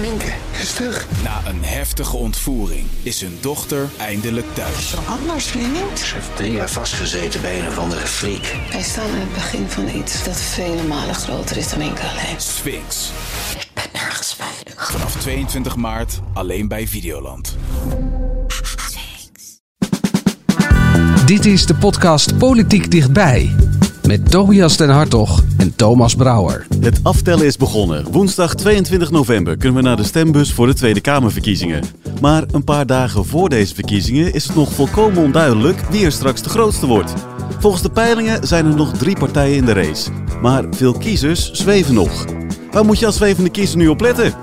Minke is terug. Na een heftige ontvoering is hun dochter eindelijk thuis. Anders, vriend. Ze heeft drie jaar vastgezeten bij een of andere freak. Wij staan aan het begin van iets dat vele malen groter is dan Minke alleen. Sphinx. Ik ben nergens veilig. Vanaf 22 maart alleen bij Videoland. Dit is de podcast Politiek Dichtbij. Met Tobias den Hartog en Thomas Brouwer. Het aftellen is begonnen. Woensdag 22 november kunnen we naar de stembus voor de Tweede Kamerverkiezingen. Maar een paar dagen voor deze verkiezingen is het nog volkomen onduidelijk wie er straks de grootste wordt. Volgens de peilingen zijn er nog drie partijen in de race. Maar veel kiezers zweven nog. Waar moet je als zwevende kiezer nu op letten?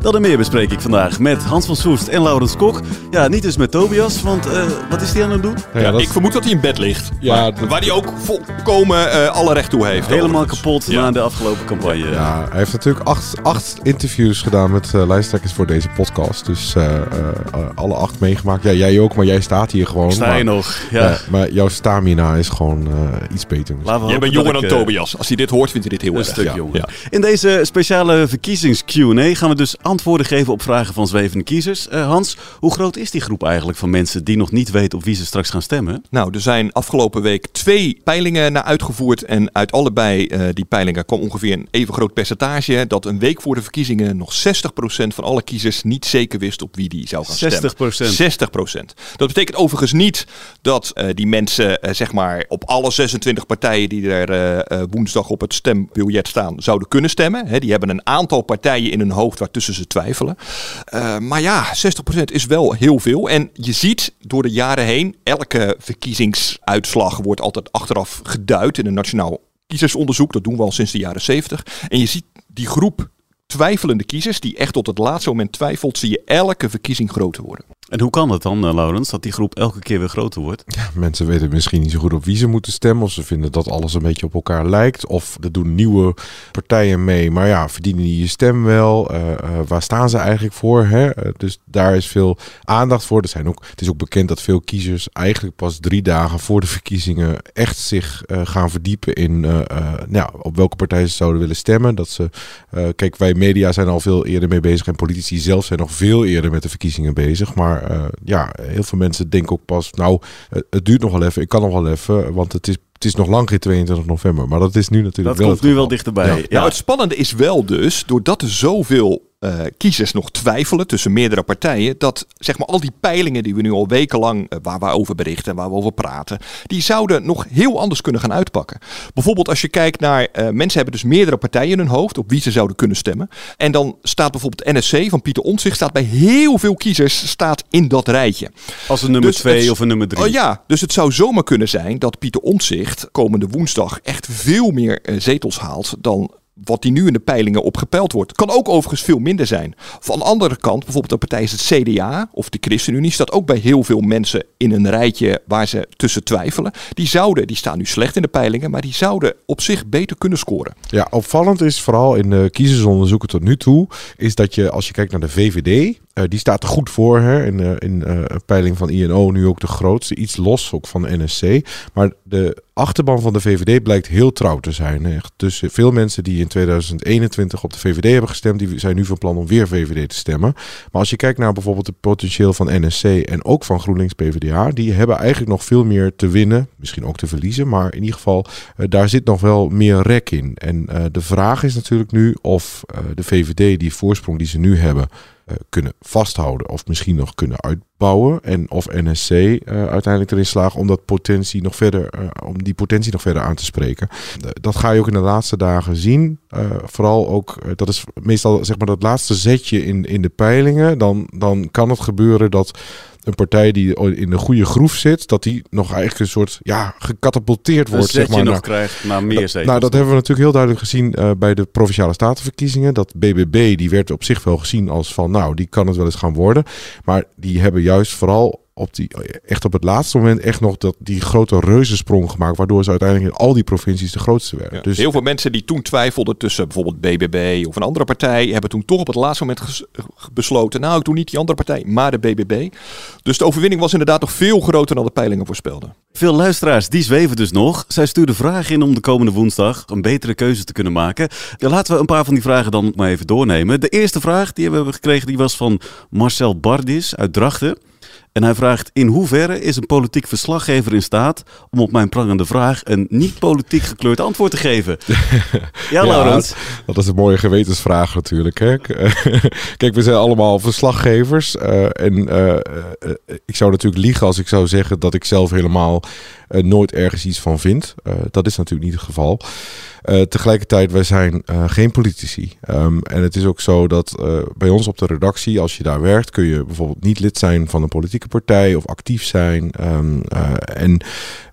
Dat en meer bespreek ik vandaag met Hans van Soest en Laurens Kok. Ja, niet dus met Tobias, want eh, wat is hij aan het doen? Ja, Ik vermoed dat hij in bed ligt. Ja, Maar- dat- waar hij ook volkomen eh, alle recht toe heeft. Helemaal overigens. kapot Ja. na de afgelopen campagne. ja, hij heeft natuurlijk acht, acht interviews gedaan met eh, lijsttrekkers voor deze podcast. Dus eh, eh, eh, alle acht meegemaakt. Ja, jij ook, maar jij staat hier gewoon. Sta maar, je nog? Ja. maar jouw stamina is gewoon eh, iets beter. We Jij bent jonger dan ik, Tobias. Als hij dit hoort, vindt hij dit heel Een erg. stuk Ja. jonger. Ja. In deze speciale verkiezings-Q&A gaan we dus antwoorden geven op vragen van zwevende kiezers. Eh, Hans, hoe groot is die groep eigenlijk van mensen die nog niet weten op wie ze straks gaan stemmen? Nou, er zijn afgelopen week twee peilingen naar uitgevoerd. En uit allebei eh, die peilingen kwam ongeveer een even groot percentage. Dat een week voor de verkiezingen nog 60% van alle kiezers niet zeker wist op wie die zou gaan 60%. stemmen. 60%. Dat betekent overigens niet dat eh, die mensen, zeg maar, op alle 26 partijen die er woensdag op het stembiljet staan, zouden kunnen stemmen. Die hebben een aantal partijen in hun hoofd waartussen ze twijfelen. Eh, maar ja, 60% is wel heel veel. En je ziet door de jaren heen, elke verkiezingsuitslag wordt altijd achteraf geduid in een nationaal kiezersonderzoek. Dat doen we al sinds de jaren 70. En je ziet die groep twijfelende kiezers, die echt tot het laatste moment twijfelt, zie je elke verkiezing groter worden. En hoe kan het dan, eh, Laurens, dat die groep elke keer weer groter wordt? Ja, mensen weten misschien niet zo goed op wie ze moeten stemmen. Of ze vinden dat alles een beetje op elkaar lijkt. Of er doen nieuwe partijen mee. Maar ja, verdienen die je stem wel? Eh, eh, waar staan ze eigenlijk voor? Hè? Dus daar is veel aandacht voor. Er zijn ook, het is ook bekend dat veel kiezers eigenlijk pas drie dagen voor de verkiezingen echt zich gaan verdiepen in nou, op welke partij ze zouden willen stemmen. Dat ze, kijk, wij media zijn al veel eerder mee bezig. En politici zelf zijn nog veel eerder met de verkiezingen bezig. Maar eh, ja, heel veel mensen denken ook pas, nou, het, duurt nog wel even. Ik kan nog wel even, want het is, het is nog lang geen 22 november. Maar dat is nu natuurlijk Dat wel komt het nu wel dichterbij. Ja. Ja. Nou, het spannende is wel dus, doordat er zoveel eh, kiezers nog twijfelen tussen meerdere partijen, dat zeg maar al die peilingen die we nu al wekenlang, eh, waar we over berichten en waar we over praten, die zouden nog heel anders kunnen gaan uitpakken. Bijvoorbeeld als je kijkt naar, eh, mensen hebben dus meerdere partijen in hun hoofd op wie ze zouden kunnen stemmen. En dan staat bijvoorbeeld NSC van Pieter Omtzigt, staat bij heel veel kiezers, staat in dat rijtje. Als een nummer Dus 2 het- of een nummer 3. Oh ja, dus het zou zomaar kunnen zijn dat Pieter Omtzigt komende woensdag echt veel meer zetels haalt dan wat die nu in de peilingen op gepeild wordt. Kan ook overigens veel minder zijn. Van de andere kant, bijvoorbeeld de partij is het CDA of de ChristenUnie, staat ook bij heel veel mensen in een rijtje waar ze tussen twijfelen. Die zouden, die staan nu slecht in de peilingen, maar die zouden op zich beter kunnen scoren. Ja, opvallend is vooral in de kiezersonderzoeken tot nu toe, is dat je als je kijkt naar de VVD, eh, die staat er goed voor hè, in, eh, in eh, peiling van INO, nu ook de grootste, iets los ook van NSC. Maar de achterban van de VVD blijkt heel trouw te zijn. Echt. Dus veel mensen die in 2021 op de VVD hebben gestemd, die zijn nu van plan om weer VVD te stemmen. Maar als je kijkt naar bijvoorbeeld het potentieel van NSC en ook van GroenLinks PvdA, die hebben eigenlijk nog veel meer te winnen, misschien ook te verliezen, maar in ieder geval daar zit nog wel meer rek in. En de vraag is natuurlijk nu of de VVD die voorsprong die ze nu hebben eh, kunnen vasthouden of misschien nog kunnen uitbouwen en of NSC eh, uiteindelijk erin slaagt om dat potentie nog verder, eh, om die potentie nog verder aan te spreken. Dat ga je ook in de laatste dagen zien. Vooral ook, dat is meestal zeg maar dat laatste zetje in, in de peilingen. Dan, dan kan het gebeuren dat een partij die in de goede groef zit, dat die nog eigenlijk een soort ja, gecatapulteerd wordt. zeg maar, nog naar- krijgt naar meer zetels. Nou, dat hebben we natuurlijk heel duidelijk gezien eh, bij de provinciale statenverkiezingen. Dat BBB, die werd op zich wel gezien als van, nou, die kan het wel eens gaan worden. Maar die hebben juist vooral op die, echt op het laatste moment echt nog dat, die grote reuzensprong gemaakt. Waardoor ze uiteindelijk in al die provincies de grootste werden. Ja, Dus Heel veel mensen die toen twijfelden tussen bijvoorbeeld BBB of een andere partij, hebben toen toch op het laatste moment besloten, nou ik doe niet die andere partij, maar de BBB. Dus de overwinning was inderdaad nog veel groter dan de peilingen voorspelden. Veel luisteraars die zweven dus nog. Zij stuurden vragen in om de komende woensdag een betere keuze te kunnen maken. Ja, laten we een paar van die vragen dan maar even doornemen. De eerste vraag die we hebben gekregen die was van Marcel Bardis uit Drachten. En hij vraagt: In hoeverre is een politiek verslaggever in staat om op mijn prangende vraag een niet-politiek gekleurd antwoord te geven? Ja, Laurens. dat is een mooie gewetensvraag natuurlijk. Hè? Kijk, we zijn allemaal verslaggevers. eh, en eh, eh, ik zou natuurlijk liegen als ik zou zeggen dat ik zelf helemaal eh, nooit ergens iets van vind. Eh, dat is natuurlijk niet het geval. Eh, tegelijkertijd, wij zijn geen politici. Ehm, en het is ook zo dat bij ons op de redactie, als je daar werkt, kun je bijvoorbeeld niet lid zijn van een politieke partij of actief zijn. Ehm, eh, en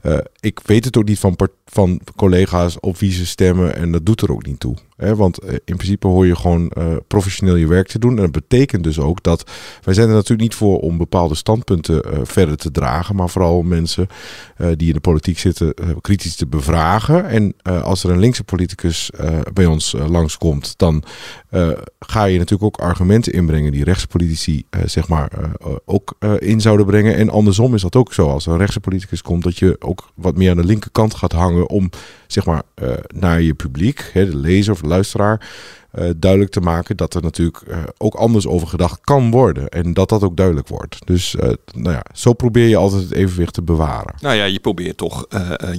eh, ik weet het ook niet van, van collega's op wie ze stemmen en dat doet er ook niet toe. Hè? Want eh, in principe hoor je gewoon eh, professioneel je werk te doen. En dat betekent dus ook dat wij zijn er natuurlijk niet voor om bepaalde standpunten verder te dragen, maar vooral mensen die in de politiek zitten kritisch te bevragen. En als er een linkse politicus bij ons langskomt, dan ga je natuurlijk ook argumenten inbrengen die rechtse politici eh, zeg maar ook in zouden brengen. En andersom is dat ook zo. Als er een rechtse politicus komt, dat je wat meer aan de linkerkant gaat hangen om zeg maar eh, naar je publiek, hè, de lezer of de luisteraar, eh, duidelijk te maken dat er natuurlijk eh, ook anders over gedacht kan worden. En dat dat ook duidelijk wordt. Dus nou ja, zo probeer je altijd het evenwicht te bewaren. Nou ja, je probeert toch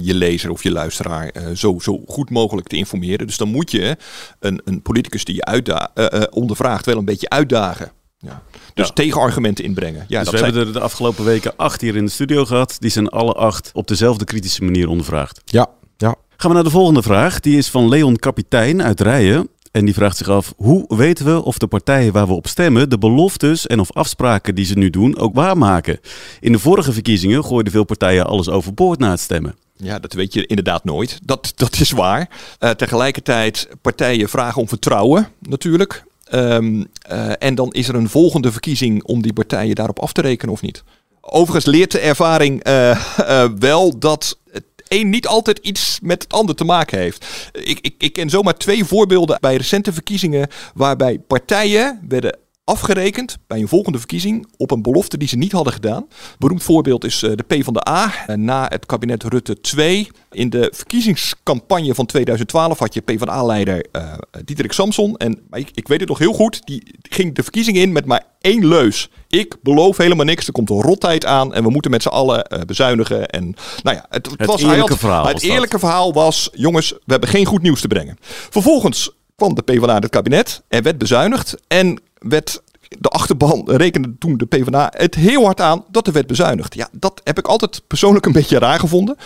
je lezer of je luisteraar zo, zo goed mogelijk te informeren. Dus dan moet je een, een politicus die je uitda- ondervraagt wel een beetje uitdagen. Ja. Dus Ja. tegenargumenten inbrengen. Ja, dus we zijn- hebben er de afgelopen weken acht hier in de studio gehad. Die zijn alle acht op dezelfde kritische manier ondervraagd. Ja, ja. Gaan we naar de volgende vraag. Die is van Leon Kapitein uit Rijen. En die vraagt zich af, hoe weten we of de partijen waar we op stemmen de beloftes en of afspraken die ze nu doen ook waarmaken? In de vorige verkiezingen gooiden veel partijen alles overboord na het stemmen. Ja, dat weet je inderdaad nooit. Dat, dat is waar. Eh, tegelijkertijd, partijen vragen om vertrouwen natuurlijk. Ehm, eh, en dan is er een volgende verkiezing om die partijen daarop af te rekenen of niet. Overigens leert de ervaring eh, eh, wel dat het een niet altijd iets met het ander te maken heeft. Ik, ik, ik ken zomaar twee voorbeelden bij recente verkiezingen waarbij partijen werden afgerekend bij een volgende verkiezing op een belofte die ze niet hadden gedaan. Beroemd voorbeeld is eh, de PvdA. Eh, Na het kabinet Rutte 2. In de verkiezingscampagne van 2012 had je PvdA-leider eh Diederik Samson. En ik, ik weet het nog heel goed. Die ging de verkiezing in met maar één leus. Ik beloof helemaal niks. Er komt een rottijd aan en we moeten met z'n allen bezuinigen. En nou ja, het, Het was eerlijke had- verhaal Het dat. eerlijke verhaal was: jongens, we hebben geen goed nieuws te brengen. Vervolgens kwam de PvdA in het kabinet. Er werd bezuinigd en werd de achterban rekende toen de PvdA het heel hard aan dat er werd bezuinigd. Ja, dat heb ik altijd persoonlijk een beetje raar gevonden.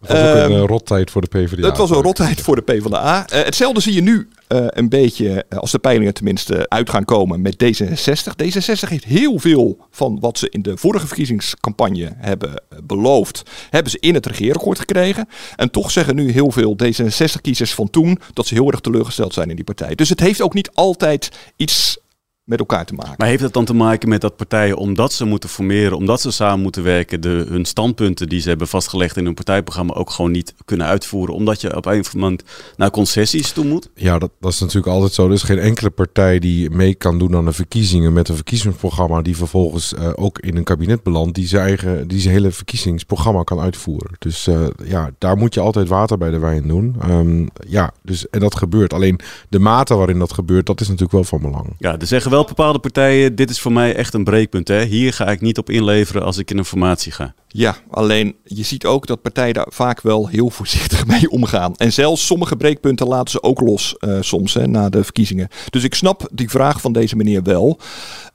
Het was ook een Ehm, eh, rottijd voor de PvdA. Het was een rotheid voor de PvdA. Eh hetzelfde zie je nu eh, een beetje, als de peilingen tenminste uit gaan komen, met D66. D66 heeft heel veel van wat ze in de vorige verkiezingscampagne hebben beloofd, hebben ze in het regeerakkoord gekregen. En toch zeggen nu heel veel D66-kiezers van toen dat ze heel erg teleurgesteld zijn in die partij. Dus het heeft ook niet altijd iets met elkaar te maken. Maar heeft het dan te maken met dat partijen, omdat ze moeten formeren, omdat ze samen moeten werken, de, hun standpunten die ze hebben vastgelegd in hun partijprogramma ook gewoon niet kunnen uitvoeren, omdat je op een moment naar concessies toe moet? Ja, dat, dat is natuurlijk altijd zo. Er is geen enkele partij die mee kan doen aan de verkiezingen met een verkiezingsprogramma die vervolgens eh, ook in een kabinet belandt, die zijn eigen, die zijn hele verkiezingsprogramma kan uitvoeren. Dus eh, ja, daar moet je altijd water bij de wijn doen. Ehm, ja, dus en dat gebeurt. Alleen de mate waarin dat gebeurt, dat is natuurlijk wel van belang. Ja, er zeggen wel bepaalde partijen, dit is voor mij echt een breekpunt. Hè? Hier ga ik niet op inleveren als ik in een formatie ga. Ja, alleen je ziet ook dat partijen daar vaak wel heel voorzichtig mee omgaan. En zelfs sommige breekpunten laten ze ook los eh, soms hè, na de verkiezingen. Dus ik snap die vraag van deze meneer wel.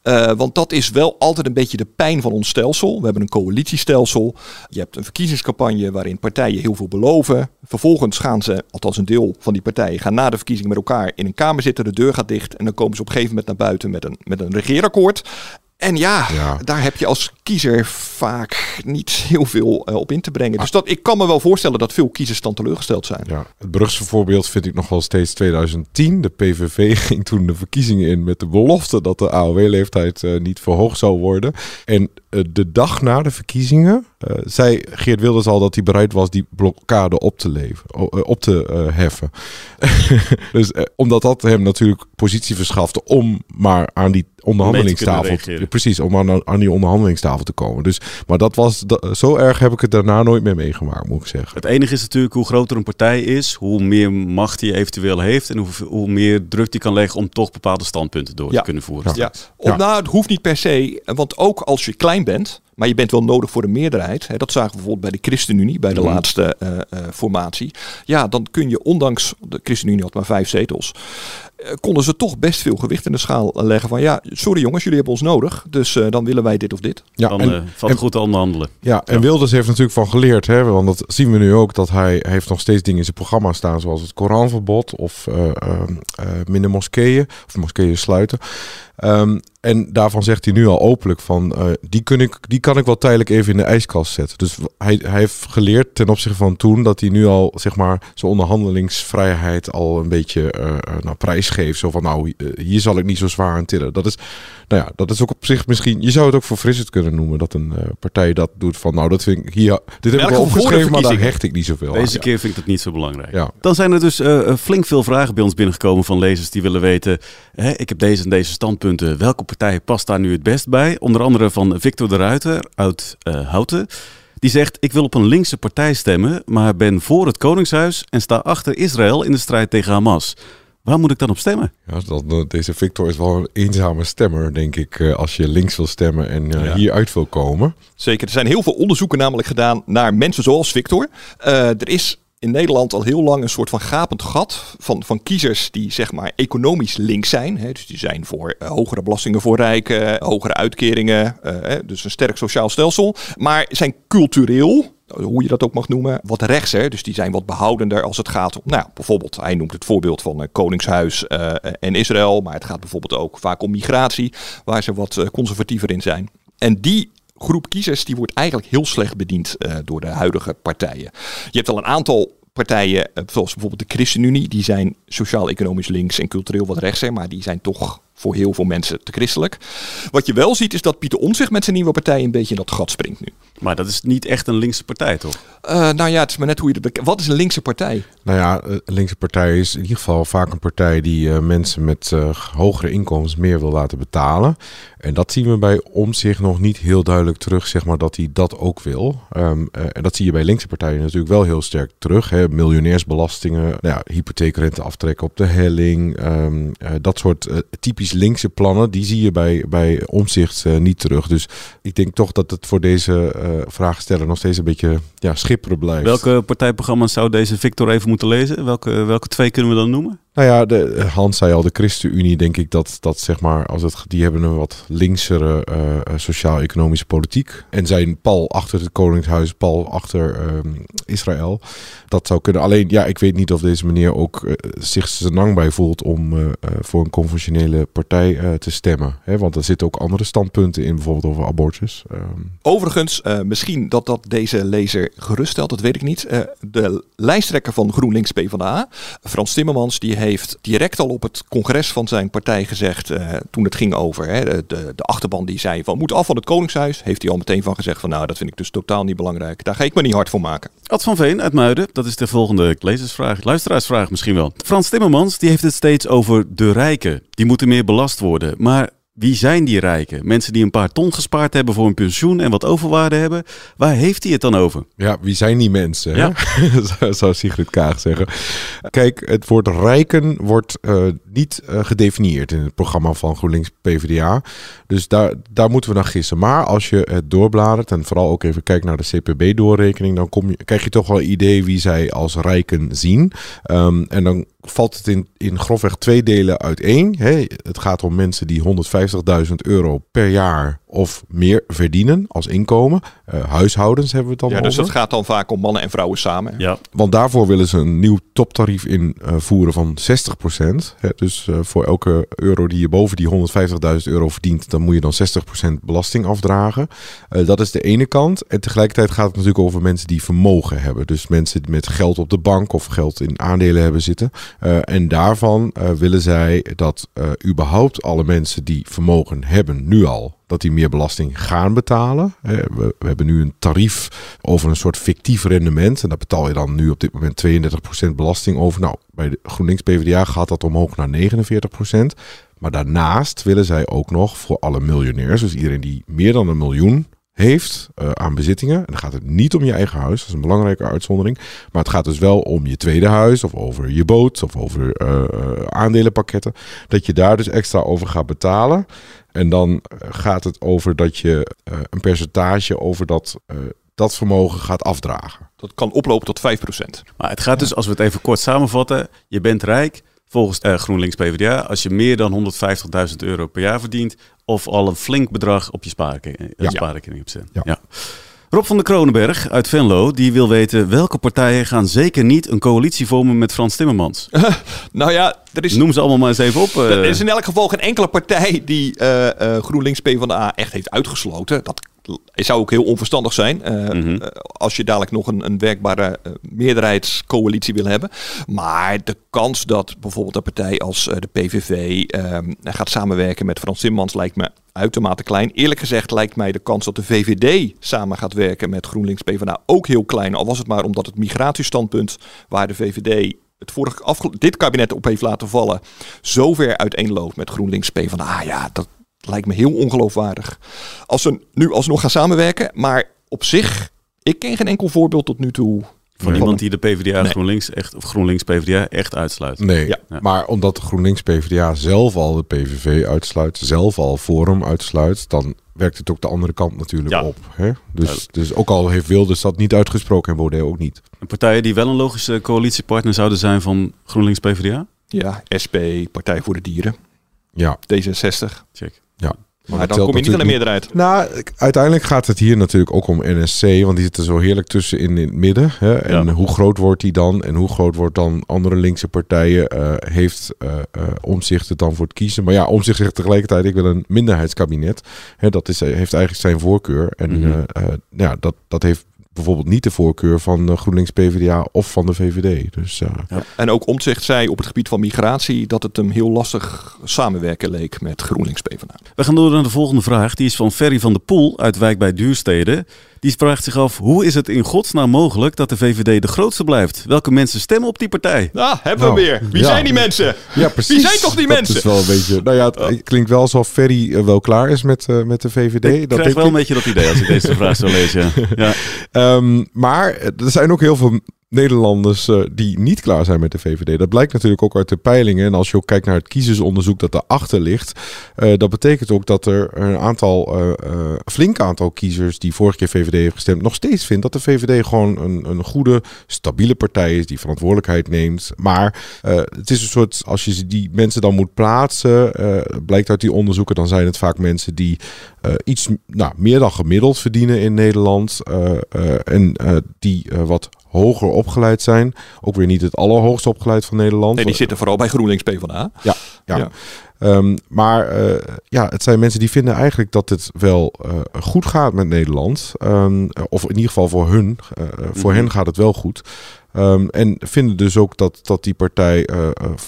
Eh, want dat is wel altijd een beetje de pijn van ons stelsel. We hebben een coalitiestelsel. Je hebt een verkiezingscampagne waarin partijen heel veel beloven. Vervolgens gaan ze, althans een deel van die partijen, gaan na de verkiezingen met elkaar in een kamer zitten. De deur gaat dicht en dan komen ze op een gegeven moment naar buiten met een, met een regeerakkoord. En ja, Ja. daar heb je als kiezer vaak niet heel veel eh, op in te brengen. Dus dat, ik kan me wel voorstellen dat veel kiezers dan teleurgesteld zijn. Ja, het Brugse voorbeeld vind ik nog wel steeds 2010. De PVV ging toen de verkiezingen in met de belofte dat de AOW-leeftijd eh, niet verhoogd zou worden. En de dag na de verkiezingen eh, zei Geert Wilders al dat hij bereid was die blokkade op te, leven, eh, op te eh, heffen. dus eh, omdat dat hem natuurlijk positie verschafte om maar aan die onderhandelingstafel. reageren. precies, om aan, aan die onderhandelingstafel te komen. Dus, maar dat was da- zo erg heb ik het daarna nooit meer meegemaakt, moet ik zeggen. Het enige is natuurlijk hoe groter een partij is, hoe meer macht hij eventueel heeft en hoe, hoe meer druk hij kan leggen om toch bepaalde standpunten door Ja. te kunnen voeren. Ja. Of, Nou, het hoeft niet per se. Want ook als je klein bent, maar je bent wel nodig voor de meerderheid. Hè, dat zagen we bijvoorbeeld bij de ChristenUnie, bij de Mhm. laatste eh, eh, formatie. Ja, dan kun je ondanks, de ChristenUnie had maar vijf zetels. Eh, konden ze toch best veel gewicht in de schaal leggen van ja, sorry jongens, jullie hebben ons nodig. Dus eh, dan willen wij dit of dit. Ja, Dan en- eh, valt het goed te onderhandelen. Ja, en Wilders heeft natuurlijk van geleerd, hè, want dat zien we nu ook, dat hij, heeft nog steeds dingen in zijn programma staan, zoals het Koranverbod of eh, ehm, eh, minder moskeeën, of moskeeën sluiten. Ehm, en daarvan zegt hij nu al openlijk van, eh, die, kun ik, die kan ik wel tijdelijk even in de ijskast zetten. Dus hij, hij heeft geleerd ten opzichte van toen, dat hij nu al, zeg maar, zijn onderhandelingsvrijheid al een beetje eh, eh, prijsgeeft. Zo van, nou, eh, hier zal ik niet zo zwaar aan tillen. Dat is, nou ja, dat is ook op zich misschien, je zou het ook voor frissend kunnen noemen, dat een eh, partij dat doet van, nou, dat vind ik hier, dit heb ik wel de opgeschreven, maar daar hecht ik niet zoveel aan. Deze keer vind ik dat niet zo belangrijk. Ja. Dan zijn er dus eh, flink veel vragen bij ons binnengekomen van lezers die willen weten: hè, ik heb deze en deze standpunten. Welke partij past daar nu het best bij? Onder andere van Victor de Ruiter uit eh, Houten. Die zegt: Ik wil op een linkse partij stemmen, maar ben voor het Koningshuis en sta achter Israël in de strijd tegen Hamas. Waar moet ik dan op stemmen? Ja, dat, deze Victor is wel een eenzame stemmer, denk ik, eh, als je links wil stemmen en eh, Ja. hieruit wil komen. Zeker, er zijn heel veel onderzoeken namelijk gedaan naar mensen zoals Victor. Eh, er is in Nederland al heel lang een soort van gapend gat van, van kiezers die zeg maar economisch links zijn. Hè, dus die zijn voor hogere belastingen voor rijken, hogere uitkeringen, hè, dus een sterk sociaal stelsel. Maar zijn cultureel, hoe je dat ook mag noemen, wat rechtser. Dus die zijn wat behoudender als het gaat om, nou bijvoorbeeld, hij noemt het voorbeeld van eh, Koningshuis eh, en Israël. Maar het gaat bijvoorbeeld ook vaak om migratie, waar ze wat eh, conservatiever in zijn. En die groep kiezers die wordt eigenlijk heel slecht bediend door de huidige partijen. Je hebt al een aantal partijen, zoals bijvoorbeeld de ChristenUnie, die zijn sociaal-economisch links en cultureel wat rechtser, maar die zijn toch voor heel veel mensen te christelijk. Wat je wel ziet is dat Pieter Omtzigt met zijn nieuwe partij een beetje in dat gat springt nu. Maar dat is niet echt een linkse partij, toch? Eh, nou ja, het is maar net hoe je het bekijkt. Wat is een linkse partij? Nou ja, eh, een linkse partij is in ieder geval vaak een partij die eh, mensen met eh, hogere inkomens meer wil laten betalen. En dat zien we bij om zich nog niet heel duidelijk terug, zeg maar, dat hij dat ook wil. Ehm, eh, en dat zie je bij linkse partijen natuurlijk wel heel sterk terug. Hè. Miljonairsbelastingen, nou ja, hypotheekrente aftrekken op de helling. ehm, eh, dat soort eh, typisch linkse plannen, die zie je bij, bij omzicht eh, niet terug. Dus ik denk toch dat het voor deze eh vraagsteller nog steeds een beetje ja, schipperen blijft. Welke partijprogramma's zou deze Victor even moeten lezen? Welke, welke twee kunnen we dan noemen? Nou ja, de, Hans zei al, de ChristenUnie, denk ik dat, dat zeg maar, als het, die hebben een wat linksere eh, eh, sociaal-economische politiek. En zijn pal achter het Koningshuis, pal achter Israël. Dat zou kunnen. Alleen, ja, ik weet niet of deze meneer ook eh, zich zijn lang bij voelt om eh, eh, voor een conventionele partij eh, te stemmen. Hè? Want er zitten ook andere standpunten in, bijvoorbeeld over abortus. Ehm, Overigens, eh, misschien dat dat deze lezer geruststelt, dat weet ik niet. Eh, de lijsttrekker van GroenLinks PvdA, Frans Timmermans, die heeft direct al op het congres van zijn partij gezegd, eh, toen het ging over hè, de, de, de achterban die zei van moet af van het Koningshuis, heeft hij al meteen van gezegd van nou dat vind ik dus totaal niet belangrijk. Daar ga ik me niet hard voor maken. Ad van Veen uit Muiden, dat is de volgende lezersvraag, luisteraarsvraag misschien wel. Frans Timmermans, die heeft het steeds over de rijken. Die moeten meer belast worden. Maar wie zijn die rijken? Mensen die een paar ton gespaard hebben voor een pensioen en wat overwaarde hebben. Waar heeft hij het dan over? Ja, wie zijn die mensen? Ja. Hè? Zou- Zou Sigrid Kaag zeggen. Kijk, het woord rijken wordt eh, niet eh, gedefinieerd in het programma van GroenLinks PvdA. Dus daar, daar moeten we naar gissen. Maar als je het doorbladert en vooral ook even kijkt naar de CPB-doorrekening, dan kom je, krijg je toch wel een idee wie zij als rijken zien. Ehm, en dan valt het in, in grofweg twee delen uiteen. Hè? Het gaat om mensen die 150.000 euro per jaar of meer verdienen als inkomen. Eh, huishoudens hebben we het dan Ja, dus dat gaat dan vaak om mannen en vrouwen samen. Ja, Want daarvoor willen ze een nieuw toptarief invoeren van 60%. Hè, dus eh, voor elke euro die je boven die 150.000 euro verdient, dan moet je dan 60% belasting afdragen. Eh, dat is de ene kant. En tegelijkertijd gaat het natuurlijk over mensen die vermogen hebben. Dus mensen met geld op de bank of geld in aandelen hebben zitten. Eh, en daarvan eh, willen zij dat eh, überhaupt alle mensen die vermogen hebben, nu al, dat die meer belasting gaan betalen. We hebben nu een tarief over een soort fictief rendement. En daar betaal je dan nu op dit moment 32% belasting over. Nou, bij de GroenLinks PvdA gaat dat omhoog naar 49%. Maar daarnaast willen zij ook nog voor alle miljonairs, dus iedereen die meer dan een miljoen heeft eh, aan bezittingen. En dan gaat het niet om je eigen huis, dat is een belangrijke uitzondering. Maar het gaat dus wel om je tweede huis, of over je boot, of over eh, eh, aandelenpakketten. Dat je daar dus extra over gaat betalen. En dan eh, gaat het over dat je eh, een percentage over dat, eh, dat vermogen gaat afdragen. Dat kan oplopen tot 5%. Maar het gaat dus, als we het even kort samenvatten. Je bent rijk, volgens eh, GroenLinks PvdA, als je meer dan 150.000 euro per jaar verdient. Of al een flink bedrag op je spaarrekening, Ja. spaarrekening hebt. Ja. Rob van der Kronenberg uit Venlo, die wil weten welke partijen gaan zeker niet een coalitie vormen met Frans Timmermans. Nou ja, er is, Noem ze allemaal maar eens even op. eh. er is in elk geval geen enkele partij die eh, eh, GroenLinks PvdA echt heeft uitgesloten. Dat zou ook heel onverstandig zijn. eh, Mhm. eh, als je dadelijk nog een, een werkbare eh, meerderheidscoalitie wil hebben. Maar de kans dat bijvoorbeeld een partij als eh, de PVV ehm, gaat samenwerken met Frans Timmermans lijkt me uitermate klein. Eerlijk gezegd lijkt mij de kans dat de VVD samen gaat werken met GroenLinks PvdA ook heel klein. Al was het maar omdat het migratiestandpunt waar de VVD het vorige dit kabinet op heeft laten vallen, zo ver uiteenloopt met GroenLinks PvdA. Ja, dat lijkt me heel ongeloofwaardig. Als ze nu alsnog gaan samenwerken, maar op zich, ik ken geen enkel voorbeeld tot nu toe. Van Nee. iemand die de PvdA Nee. GroenLinks echt, of GroenLinks PvdA echt uitsluit. Nee, Ja. maar omdat de GroenLinks PvdA zelf al de PVV uitsluit, zelf al Forum uitsluit, dan werkt het ook de andere kant natuurlijk Ja. op. Hè? Dus, dus ook al heeft Wilders dat niet uitgesproken en Baudet ook niet. En partijen die wel een logische coalitiepartner zouden zijn van GroenLinks PvdA? Ja, SP, Partij voor de Dieren, Ja, D66. Check. ja. Maar, dan kom je niet aan de meerderheid. Nou, uiteindelijk gaat het hier natuurlijk ook om NSC, want die zitten zo heerlijk tussen in, in het midden. Hè? En Ja. hoe groot wordt die dan? En hoe groot wordt dan andere linkse partijen? eh, heeft eh eh, Omzicht het dan voor het kiezen? Maar ja, Omzicht zegt tegelijkertijd, ik wil een minderheidskabinet. Hè, dat is, heeft eigenlijk zijn voorkeur. En Mhm. ja, dat, dat heeft bijvoorbeeld niet de voorkeur van GroenLinks PvdA of van de VVD. Dus eh, En ook Omtzigt zei op het gebied van migratie dat het hem heel lastig samenwerken leek met GroenLinks PvdA. We gaan door naar de volgende vraag. Die is van Ferry van der Poel uit Wijk bij Duurstede. Die vraagt zich af, hoe is het in godsnaam mogelijk dat de VVD de grootste blijft? Welke mensen stemmen op die partij? Nou, hebben Nou, we weer. Wie ja. zijn die mensen? Ja, precies. Wie zijn toch die dat mensen? is wel een beetje. Nou ja, het klinkt wel alsof Ferry eh, wel klaar is met, eh, met de VVD. Ik dat krijg denk wel ik. een beetje dat idee als ik deze vraag zo lees. Ja. Ehm, maar er zijn ook heel veel Nederlanders eh, die niet klaar zijn met de VVD. Dat blijkt natuurlijk ook uit de peilingen. En als je ook kijkt naar het kiezersonderzoek dat erachter ligt. eh, dat betekent ook dat er een aantal, eh, flink aantal kiezers die vorige keer VVD heeft gestemd, nog steeds vindt dat de VVD gewoon een, een goede, stabiele partij is die verantwoordelijkheid neemt. Maar het is een soort, als je die mensen dan moet plaatsen, blijkt uit die onderzoeken, dan zijn het vaak mensen die eh, iets nou, meer dan gemiddeld verdienen in Nederland. eh, eh, en die wat hoger opgeleid zijn. Ook weer niet het allerhoogst opgeleid van Nederland. Nee, die zitten vooral bij GroenLinks PvdA. Ja, ja. Ja. Ehm, maar eh, ja, het zijn mensen die vinden eigenlijk dat het wel eh, goed gaat met Nederland. Ehm, of in ieder geval voor hun. eh, voor Mhm. hen gaat het wel goed. Ehm, en vinden dus ook dat, dat die partij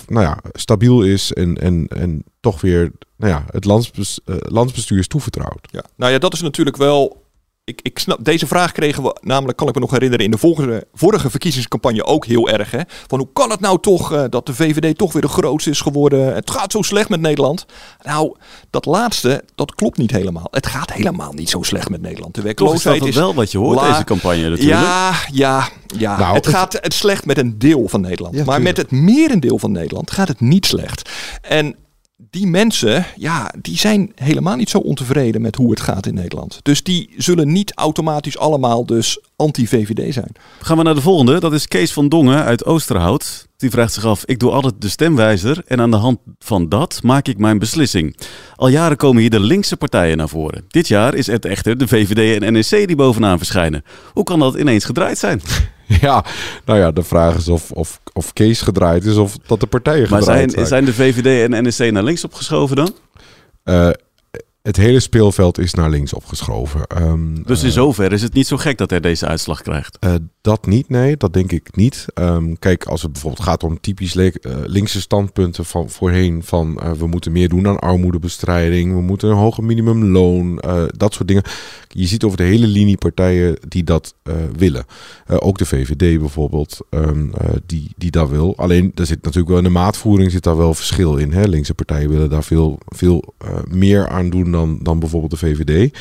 nou ja, stabiel is en, en, en toch weer nou ja, het landsbes- landsbestuur is toevertrouwd. Ja. Nou ja, dat is natuurlijk wel. Ik, ik snap, deze vraag kregen we namelijk, kan ik me nog herinneren, in de vorige, vorige verkiezingscampagne ook heel erg. Hè? Van hoe kan het nou toch eh, dat de VVD toch weer de grootste is geworden? Het gaat zo slecht met Nederland. Nou, dat laatste, dat klopt niet helemaal. Het gaat helemaal niet zo slecht met Nederland. De Toch is werkloosheid dat is wel wat je hoort deze campagne natuurlijk. Ja, ja, ja. Nou, het het- gaat het slecht met een deel van Nederland. Ja, maar tuurlijk. met het merendeel van Nederland gaat het niet slecht. En die mensen, ja, die zijn helemaal niet zo ontevreden met hoe het gaat in Nederland. Dus die zullen niet automatisch allemaal dus anti-VVD zijn. Gaan we naar de volgende. Dat is Kees van Dongen uit Oosterhout. Die vraagt zich af, ik doe altijd de stemwijzer en aan de hand van dat maak ik mijn beslissing. Al jaren komen hier de linkse partijen naar voren. Dit jaar is het echter de VVD en NSC die bovenaan verschijnen. Hoe kan dat ineens gedraaid zijn? Ja, nou ja, de vraag is of, of, of Kees gedraaid is of dat de partijen Maar gedraaid zijn, zijn de VVD en NSC naar links opgeschoven dan? Het hele speelveld is naar links opgeschoven. Ehm, Dus in eh, zoverre is het niet zo gek dat hij deze uitslag krijgt. eh, dat niet, nee, dat denk ik niet. Ehm, kijk, als het bijvoorbeeld gaat om typisch eh, linkse standpunten van voorheen van we moeten meer doen aan armoedebestrijding, we moeten een hoger minimumloon, dat soort dingen. Je ziet over de hele linie partijen die dat willen. Ook de VVD bijvoorbeeld, ehm, eh, die, die dat wil. Alleen, er zit natuurlijk wel in de maatvoering zit daar wel verschil in. Hè? Linkse partijen willen daar veel, veel meer aan doen dan, dan bijvoorbeeld de VVD.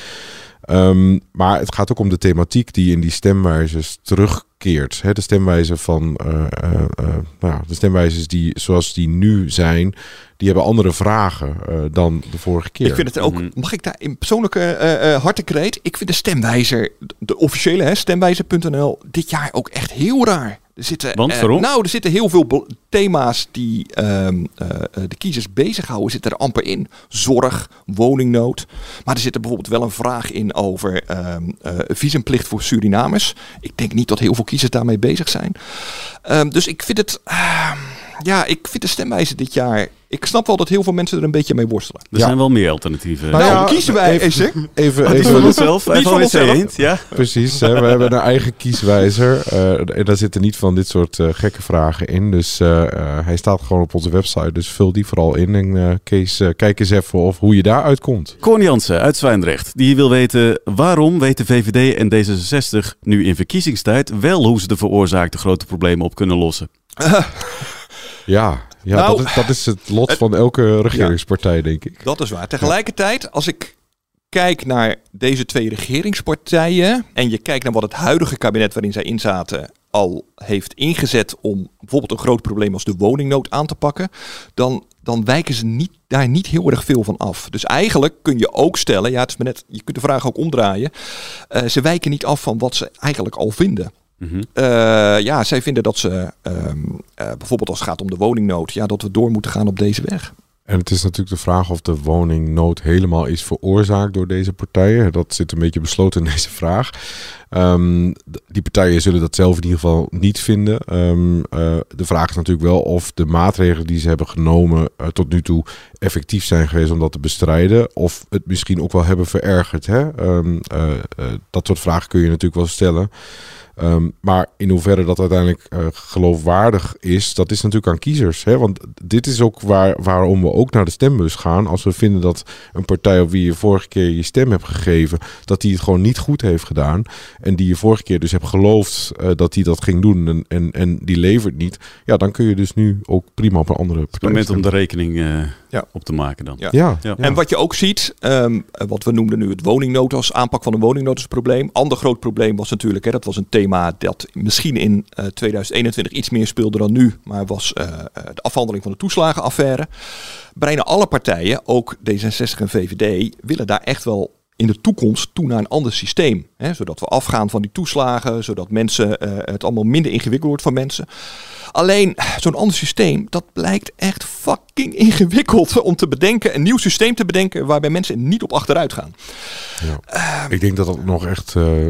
Ehm, maar het gaat ook om de thematiek die in die stemwijzers terugkeert. Hè, de stemwijzer van eh, eh, eh, nou ja, de stemwijzers die zoals die nu zijn, die hebben andere vragen eh, dan de vorige keer. Ik vind het ook, mag ik daar in persoonlijke eh eh, hartekreet? Ik vind de stemwijzer, de officiële hè, stemwijzer.nl, dit jaar ook echt heel raar. Er zitten, Want, eh, waarom? nou, er zitten heel veel thema's die ehm, eh, de kiezers bezighouden, zitten er amper in. Zorg, woningnood. Maar er zit er bijvoorbeeld wel een vraag in over ehm, eh, visumplicht voor Surinamers. Ik denk niet dat heel veel kiezers daarmee bezig zijn. Ehm, dus ik vind het, ja, ik vind de stemwijzer dit jaar. Ik snap wel dat heel veel mensen er een beetje mee worstelen. Er Ja. zijn wel meer alternatieven. Nou ja, kiezen wij even-? Even, Niet even van onszelf, van. Ja. Precies, hè, we hebben een eigen kieswijzer. eh, en daar zitten niet van dit soort eh, gekke vragen in. Dus eh, eh, hij staat gewoon op onze website. Dus vul die vooral in. En eh, Kees, eh, kijk eens even of hoe je daaruit komt. Corn Jansen uit Zwijndrecht. Die wil weten waarom weten VVD en D66 nu in verkiezingstijd wel hoe ze de veroorzaakte grote problemen op kunnen lossen. Ja, ja Nou, dat, is, dat is het lot het- van elke regeringspartij, denk ik. Dat is waar. Tegelijkertijd, als ik kijk naar deze twee regeringspartijen en je kijkt naar wat het huidige kabinet waarin zij inzaten al heeft ingezet om bijvoorbeeld een groot probleem als de woningnood aan te pakken, dan, dan wijken ze niet, daar niet heel erg veel van af. Dus eigenlijk kun je ook stellen, ja, het is maar net, je kunt de vraag ook omdraaien, eh, ze wijken niet af van wat ze eigenlijk al vinden. Mhm. Eh, ja, zij vinden dat ze ehm, eh, bijvoorbeeld als het gaat om de woningnood, ja, dat we door moeten gaan op deze weg. En het is natuurlijk de vraag of de woningnood helemaal is veroorzaakt door deze partijen. Dat zit een beetje besloten in deze vraag. Ehm, die partijen zullen dat zelf in ieder geval niet vinden. Ehm, eh, de vraag is natuurlijk wel of de maatregelen die ze hebben genomen tot nu toe effectief zijn geweest om dat te bestrijden. Of het misschien ook wel hebben verergerd. Hè? Dat soort vragen kun je natuurlijk wel stellen. Ehm, maar in hoeverre dat uiteindelijk eh, geloofwaardig is, dat is natuurlijk aan kiezers. Hè? Want dit is ook waar, waarom we ook naar de stembus gaan. Als we vinden dat een partij op wie je vorige keer je stem hebt gegeven, dat die het gewoon niet goed heeft gedaan. En die je vorige keer dus hebt geloofd eh, dat die dat ging doen en, en, en die levert niet. Ja, dan kun je dus nu ook prima op een andere Het partij moment om de rekening eh, Ja. op te maken dan. Ja. Ja, Ja. ja. En wat je ook ziet, ehm, wat we noemden nu het woningnood als aanpak van een woningnood als probleem. Ander groot probleem was natuurlijk, hè, dat was een thema dat misschien in eh, 2021 iets meer speelde dan nu, maar was eh, eh, de afhandeling van de toeslagenaffaire. Bijna alle partijen, ook D66 en VVD, willen daar echt wel in de toekomst toe naar een ander systeem. Hè, zodat we afgaan van die toeslagen, zodat mensen, eh, het allemaal minder ingewikkeld wordt voor mensen. Alleen zo'n ander systeem, dat blijkt echt fucking ingewikkeld om te bedenken. Een nieuw systeem te bedenken waarbij mensen niet op achteruit gaan. Ik denk dat dat nog echt eh,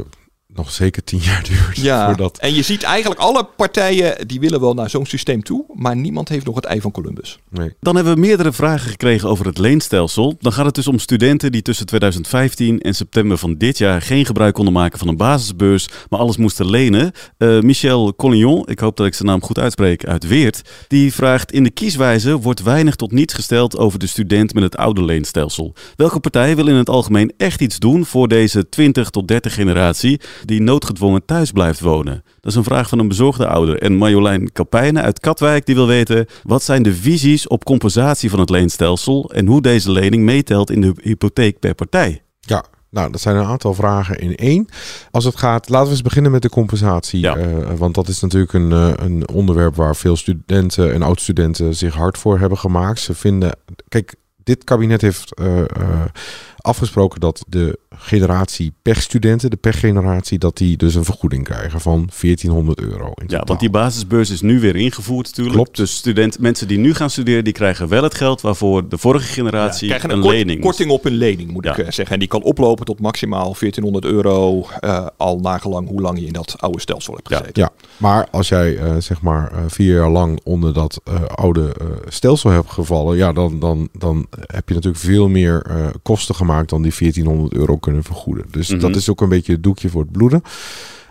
nog zeker tien jaar duurt. Ja, Voordat... en je ziet eigenlijk alle partijen die willen wel naar zo'n systeem toe, maar niemand heeft nog het ei van Columbus. Nee. Dan hebben we meerdere vragen gekregen over het leenstelsel. Dan gaat het dus om studenten die tussen 2015 en september van dit jaar geen gebruik konden maken van een basisbeurs, maar alles moesten lenen. Eh, Michel Collignon, ik hoop dat ik zijn naam goed uitspreek, uit Weert, die vraagt in de kieswijze wordt weinig tot niets gesteld over de student met het oude leenstelsel. Welke partij wil in het algemeen echt iets doen voor deze 20 tot 30 generatie die noodgedwongen thuis blijft wonen? Dat is een vraag van een bezorgde ouder. En Marjolein Kapijnen uit Katwijk die wil weten wat zijn de visies op compensatie van het leenstelsel en hoe deze lening meetelt in de hypotheek per partij. Ja, nou, dat zijn een aantal vragen in één. Als het gaat, laten we eens beginnen met de compensatie. Ja. Eh, want dat is natuurlijk een, eh, een onderwerp waar veel studenten en oud-studenten zich hard voor hebben gemaakt. Ze vinden, kijk, dit kabinet heeft eh, afgesproken dat de generatie pechstudenten, de pechgeneratie, dat die dus een vergoeding krijgen van 1400 euro. In Ja, totaal. want die basisbeurs is nu weer ingevoerd natuurlijk. Klopt. Dus student, mensen die nu gaan studeren, die krijgen wel het geld waarvoor de vorige Ja, generatie krijgen een, een, kort- lening korting op een lening, moet Ja. ik eh, zeggen. En die kan oplopen tot maximaal 1400 euro, eh, al nagelang hoe lang je in dat oude stelsel hebt gezeten. Ja, maar als jij eh, zeg maar vier jaar lang onder dat eh, oude eh, stelsel hebt gevallen, ja, dan, dan, dan heb je natuurlijk veel meer eh, kosten gemaakt dan die 1400 euro kunnen vergoeden. Dus Mhm. dat is ook een beetje het doekje voor het bloeden.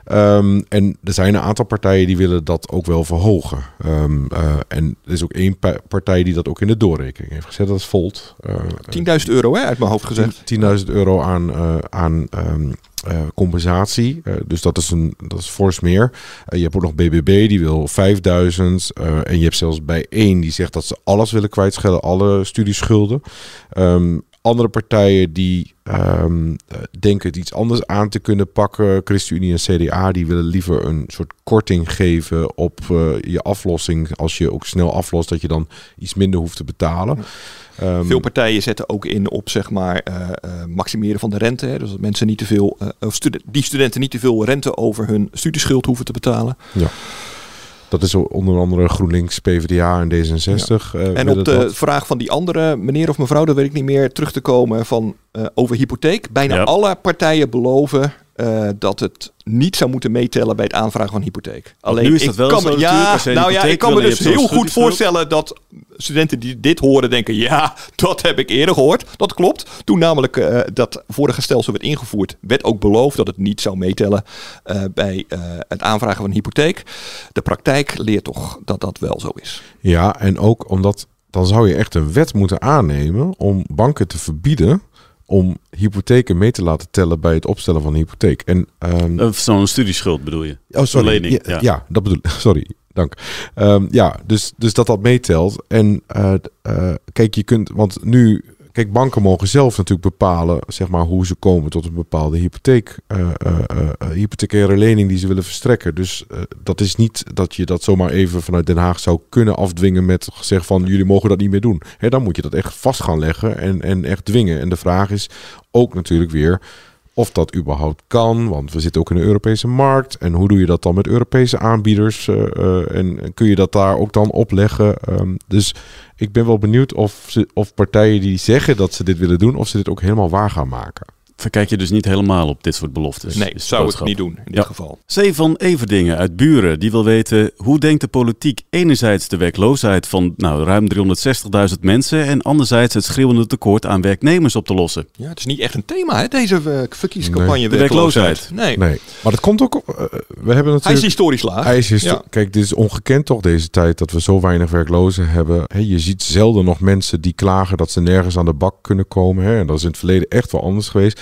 Ehm, en er zijn een aantal partijen die willen dat ook wel verhogen. Ehm, eh, en er is ook één pa- partij die dat ook in de doorrekening heeft gezet. Dat is Volt. Eh, 10.000 euro hè, uit mijn hoofd gezegd. 10.000 euro aan, eh, aan ehm, eh, compensatie. Dus dat is, een, dat is fors meer. Je hebt ook nog BBB, die wil 5000. eh, en je hebt zelfs bij één die zegt dat ze alles willen kwijtschelden, alle studieschulden. Ehm, andere partijen die ehm, eh, denken het iets anders aan te kunnen pakken. ChristenUnie en CDA die willen liever een soort korting geven op eh, je aflossing. Als je ook snel aflost, dat je dan iets minder hoeft te betalen. Ehm, Veel partijen zetten ook in op zeg maar eh, maximeren van de rente. Hè. Dus dat mensen niet te veel, of die studenten niet te veel rente over hun studieschuld hoeven te betalen. Dat is onder andere GroenLinks, PvdA en D66. eh, En op de dat. vraag van die andere meneer of mevrouw, dat weet ik niet meer, terug te komen van eh, over hypotheek. Bijna Ja. alle partijen beloven eh, dat het niet zou moeten meetellen bij het aanvragen van hypotheek. Alleen nu is ik dat wel kan zo ja, nou ja, ik kan me dus heel goed voorstellen dat studenten die dit horen denken, ja, dat heb ik eerder gehoord. Dat klopt. Toen namelijk eh, dat vorige stelsel werd ingevoerd, werd ook beloofd dat het niet zou meetellen eh, bij eh, het aanvragen van een hypotheek. De praktijk leert toch dat dat wel zo is. Ja, en ook omdat dan zou je echt een wet moeten aannemen om banken te verbieden om hypotheken mee te laten tellen bij het opstellen van een hypotheek. En Of zo'n studieschuld bedoel je? Oh, sorry. Lening, ja, ja. ja. dat bedoel ik. Sorry, dank. Ehm, ja, dus, dus dat dat meetelt. En eh, eh, kijk, je kunt, want nu, kijk, banken mogen zelf natuurlijk bepalen, zeg maar, hoe ze komen tot een bepaalde hypotheek, eh, hypothecaire lening die ze willen verstrekken. Dus dat is niet dat je dat zomaar even vanuit Den Haag zou kunnen afdwingen met gezegd van jullie mogen dat niet meer doen. Hè, dan moet je dat echt vast gaan leggen en, en echt dwingen. En de vraag is ook natuurlijk weer of dat überhaupt kan, want we zitten ook in de Europese markt. En hoe doe je dat dan met Europese aanbieders? eh, eh, en, kun je dat daar ook dan opleggen? Ehm, dus ik ben wel benieuwd of, ze, of partijen die zeggen dat ze dit willen doen, of ze dit ook helemaal waar gaan maken. Verkijk je dus niet helemaal op dit soort beloftes. Nee, zou ik boodschap. niet doen in dit Ja. geval. C. van Everdingen uit Buren, die wil weten hoe denkt de politiek enerzijds de werkloosheid van nou, ruim 360.000 mensen en anderzijds het schreeuwende tekort aan werknemers op te lossen. Ja, het is niet echt een thema, hè, deze eh, verkiezingscampagne. Nee. De werkloosheid. Nee. Nee, maar dat komt ook. op- eh, we hebben Hij is natuurlijk. historisch laag. Hij is histo- Ja. Kijk, dit is ongekend toch deze tijd dat we zo weinig werklozen hebben. Je ziet zelden nog mensen die klagen dat ze nergens aan de bak kunnen komen. Hè, en dat is in het verleden echt wel anders geweest.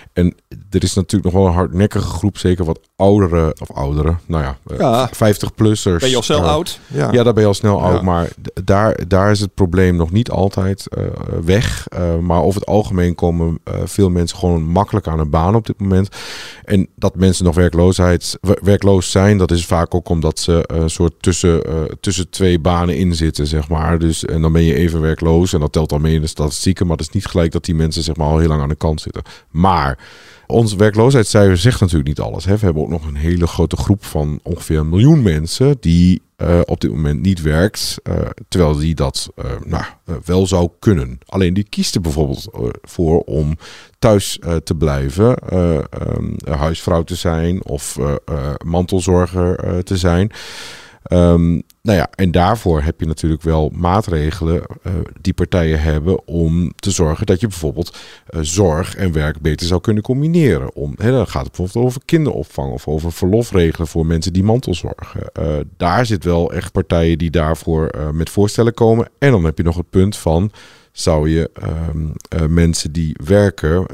En er is natuurlijk nog wel een hardnekkige groep, zeker wat oudere, of ouderen, nou ja, eh, Ja. 50-plussers. Ben je al snel eh, oud? Ja. Ja, daar ben je al snel Ja. oud. Maar daar, daar is het probleem nog niet altijd eh, weg. Eh, maar over het algemeen komen eh, veel mensen gewoon makkelijk aan een baan op dit moment. En dat mensen nog werkloosheid, wer- werkloos zijn, dat is vaak ook omdat ze eh, een soort tussen, eh, tussen twee banen in zitten, zeg maar. Dus, en dan ben je even werkloos en dat telt dan mee in de statistieken. Maar dat is niet gelijk dat die mensen zeg maar, al heel lang aan de kant zitten. Maar ons werkloosheidscijfer zegt natuurlijk niet alles. Hè. We hebben ook nog een hele grote groep van ongeveer een miljoen mensen die eh, op dit moment niet werkt, eh, terwijl die dat eh, nou, wel zou kunnen. Alleen die kiest er bijvoorbeeld voor om thuis te blijven, eh, ehm, huisvrouw te zijn of mantelzorger te zijn. Ehm, nou ja, en daarvoor heb je natuurlijk wel maatregelen eh, die partijen hebben om te zorgen dat je bijvoorbeeld eh, zorg en werk beter zou kunnen combineren. Om, hè, dan gaat het bijvoorbeeld over kinderopvang of over verlofregelen voor mensen die mantelzorgen. Eh, daar zit wel echt partijen die daarvoor met voorstellen komen. En dan heb je nog het punt van, zou je ehm, eh, mensen die werken,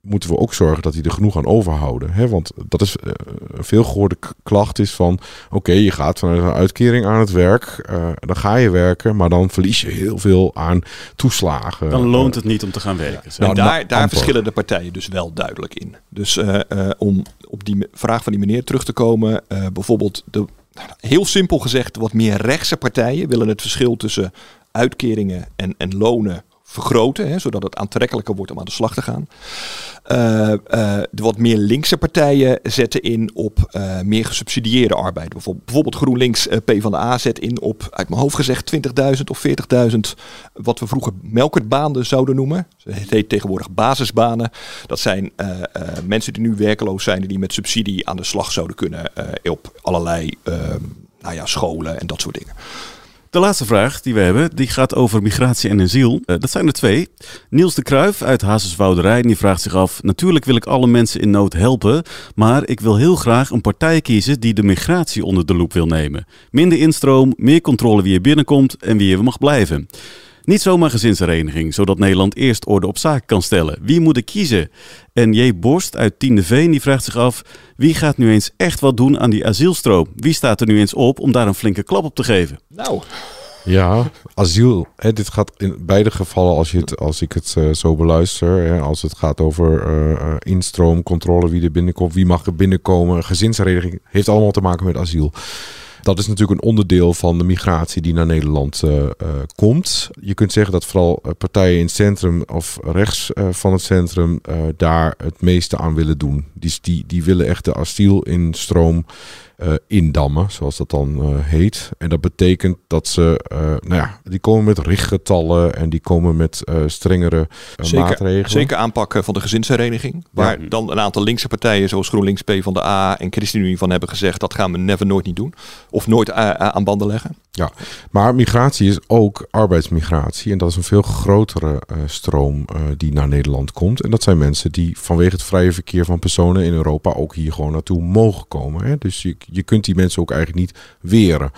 moeten we ook zorgen dat die er genoeg aan overhouden. Hè? Want dat is eh, een veel gehoorde klacht is van... oké, je gaat vanuit een uitkering aan het werk, eh, dan ga je werken... maar dan verlies je heel veel aan toeslagen. Dan loont Eh, het niet om te gaan werken. Nou, en daar, nou, daar amper. verschillen de partijen dus wel duidelijk in. Dus eh, eh, om op die vraag van die meneer terug te komen, eh, bijvoorbeeld de, nou, heel simpel gezegd, wat meer rechtse partijen willen het verschil tussen uitkeringen en, en lonen vergroten, hè, zodat het aantrekkelijker wordt om aan de slag te gaan. Eh, eh, de wat meer linkse partijen zetten in op eh, meer gesubsidieerde arbeid. Bijvoorbeeld, bijvoorbeeld GroenLinks uh, PvdA zet in op, uit mijn hoofd gezegd, 20.000 of 40.000, wat we vroeger melkertbanen zouden noemen. Het heet tegenwoordig basisbanen. Dat zijn mensen die nu werkeloos zijn en die met subsidie aan de slag zouden kunnen op allerlei nou ja, scholen en dat soort dingen. De laatste vraag die we hebben, die gaat over migratie en asiel. Uh, dat zijn er twee. Niels de Kruif uit Hazeswouderij, die vraagt zich af... natuurlijk wil ik alle mensen in nood helpen... maar ik wil heel graag een partij kiezen die de migratie onder de loep wil nemen. Minder instroom, meer controle wie er binnenkomt en wie er mag blijven. Niet zomaar gezinshereniging, zodat Nederland eerst orde op zaken kan stellen. Wie moet ik kiezen? En J. Borst uit Tiende Veen die vraagt zich af... wie gaat nu eens echt wat doen aan die asielstroom? Wie staat er nu eens op om daar een flinke klap op te geven? Nou... Ja, asiel. Hè, dit gaat in beide gevallen, als, je het, als ik het uh, zo beluister, hè, als het gaat over uh, instroom, controle, wie er binnenkomt, wie mag er binnenkomen, gezinshereniging, heeft allemaal te maken met asiel. Dat is natuurlijk een onderdeel van de migratie die naar Nederland uh, uh, komt. Je kunt zeggen dat vooral eh, partijen in het centrum of rechts van het centrum daar het meeste aan willen doen. Die, die, die willen echt de asielinstroom uh, indammen, zoals dat dan uh, heet. En dat betekent dat ze, uh, nou ja, die komen met richtgetallen en die komen met strengere zeker, maatregelen. Zeker aanpakken van de gezinshereniging. Waar ja. dan een aantal linkse partijen, zoals GroenLinks, P van de A en ChristenUnie van hebben gezegd, dat gaan we never nooit niet doen. Of nooit aan banden leggen. Ja, maar migratie is ook arbeidsmigratie. En dat is een veel grotere stroom die naar Nederland komt. En dat zijn mensen die vanwege het vrije verkeer van personen in Europa ook hier gewoon naartoe mogen komen. Hè? Dus je, je kunt die mensen ook eigenlijk niet weren.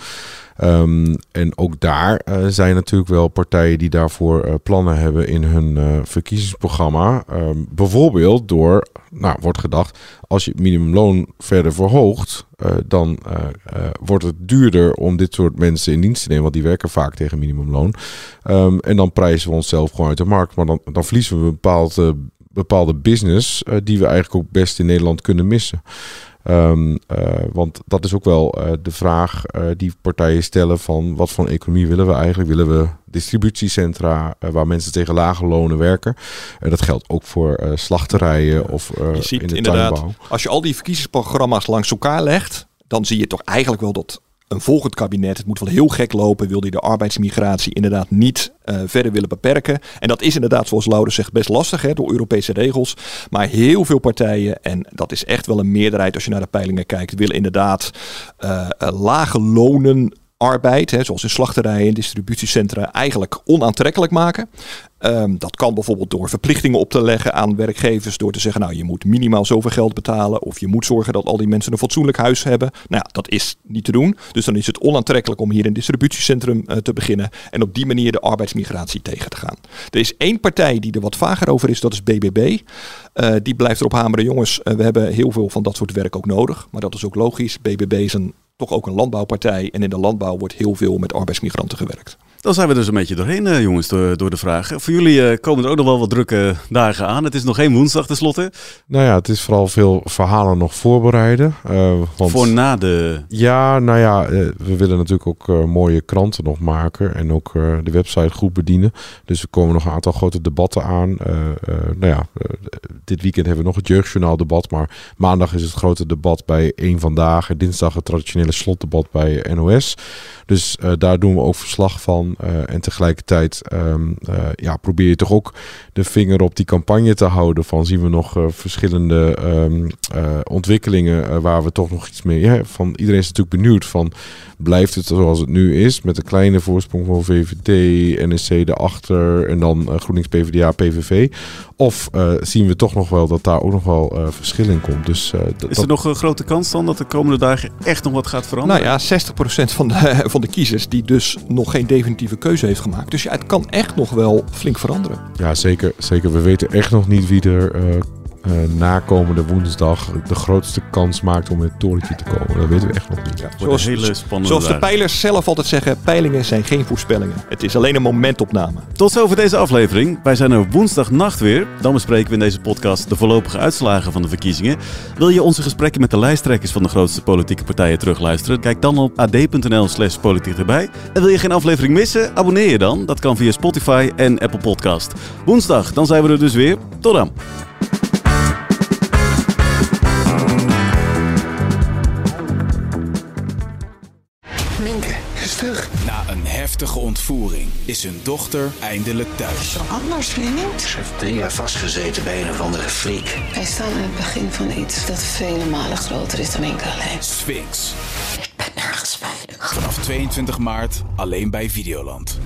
Um, en ook daar uh, zijn natuurlijk wel partijen die daarvoor uh, plannen hebben in hun uh, verkiezingsprogramma. Um, bijvoorbeeld door, nou wordt gedacht, als je het minimumloon verder verhoogt, dan wordt het duurder om dit soort mensen in dienst te nemen, want die werken vaak tegen minimumloon. Um, en dan prijzen we onszelf gewoon uit de markt, maar dan, dan verliezen we een bepaald, bepaalde business die we eigenlijk ook best in Nederland kunnen missen. Um, uh, want dat is ook wel uh, de vraag uh, die partijen stellen van wat voor economie willen we eigenlijk? Willen we distributiecentra waar mensen tegen lage lonen werken? dat geldt ook voor slachterijen of je ziet in de inderdaad, tuinbouw. Als je al die verkiezingsprogramma's langs elkaar legt, dan zie je toch eigenlijk wel dat een volgend kabinet, het moet wel heel gek lopen, wil die de arbeidsmigratie inderdaad niet uh, verder willen beperken. En dat is inderdaad, zoals Laurens zegt, best lastig hè, door Europese regels. Maar heel veel partijen, en dat is echt wel een meerderheid als je naar de peilingen kijkt, willen inderdaad uh, uh, lage lonen arbeid, hè, zoals in slachterijen en distributiecentra, eigenlijk onaantrekkelijk maken. Um, dat kan bijvoorbeeld door verplichtingen op te leggen aan werkgevers. Door te zeggen, nou je moet minimaal zoveel geld betalen. Of je moet zorgen dat al die mensen een fatsoenlijk huis hebben. Nou ja, dat is niet te doen. Dus dan is het onaantrekkelijk om hier een distributiecentrum uh, te beginnen. En op die manier de arbeidsmigratie tegen te gaan. Er is één partij die er wat vager over is. Dat is BBB. Uh, die blijft erop hameren. Jongens, uh, we hebben heel veel van dat soort werk ook nodig. Maar dat is ook logisch. BBB is een toch ook een landbouwpartij. En in de landbouw wordt heel veel met arbeidsmigranten gewerkt. Dan zijn we dus een beetje doorheen, uh, jongens, door, door, de vragen. Voor jullie uh, komen er ook nog wel wat drukke dagen aan. Het is nog geen woensdag tenslotte. Nou ja, het is vooral veel verhalen nog voorbereiden. Uh, want... Voor na de... Ja, nou ja, we willen natuurlijk ook mooie kranten nog maken. En ook de website goed bedienen. Dus er komen nog een aantal grote debatten aan. nou ja, dit weekend hebben we nog het jeugdjournaal debat. Maar maandag is het grote debat bij één Vandaag. En dinsdag het traditionele slotdebat bij NOS. Dus daar doen we ook verslag van. Uh, en tegelijkertijd um, uh, ja, probeer je toch ook de vinger op die campagne te houden. Van zien we nog uh, verschillende um, ontwikkelingen waar we toch nog iets mee. Ja, van, iedereen is natuurlijk benieuwd van blijft het zoals het nu is. Met een kleine voorsprong van VVD, NSC erachter en dan GroenLinks, PvdA, PVV. Of zien we toch nog wel dat daar ook nog wel verschil in komt. Dus, is er nog een grote kans dan dat de komende dagen echt nog wat gaat veranderen? Nou ja, 60% van de, van de kiezers die dus nog geen keuze heeft gemaakt. Dus ja, het kan echt nog wel flink veranderen. Ja, zeker. zeker. We weten echt nog niet wie er uh, uh, nakomende woensdag de grootste kans maakt om in het torentje te komen. Dat weten we echt nog niet. Ja, zoals, hele zoals de peilers zelf altijd zeggen, peilingen zijn geen voorspellingen. Het is alleen een momentopname. Tot zover deze aflevering. Wij zijn er woensdagnacht weer. Dan bespreken we in deze podcast podcast de voorlopige uitslagen van de verkiezingen. Wil je onze gesprekken met de lijsttrekkers van de grootste politieke partijen terugluisteren? Kijk dan op ad.nl slash politiek erbij. En wil je geen aflevering missen? Abonneer je dan. Dat kan via Spotify en Apple Podcast. Woensdag, dan zijn we er dus weer. Tot dan. Heftige ontvoering is hun dochter eindelijk thuis. Anders, vriend. Ze heeft drie jaar vastgezeten bij een of andere freak. Wij staan aan het begin van iets dat vele malen groter is dan Minke alleen. Sphinx. Ik ben nergens veilig. Vanaf 22 maart alleen bij Videoland.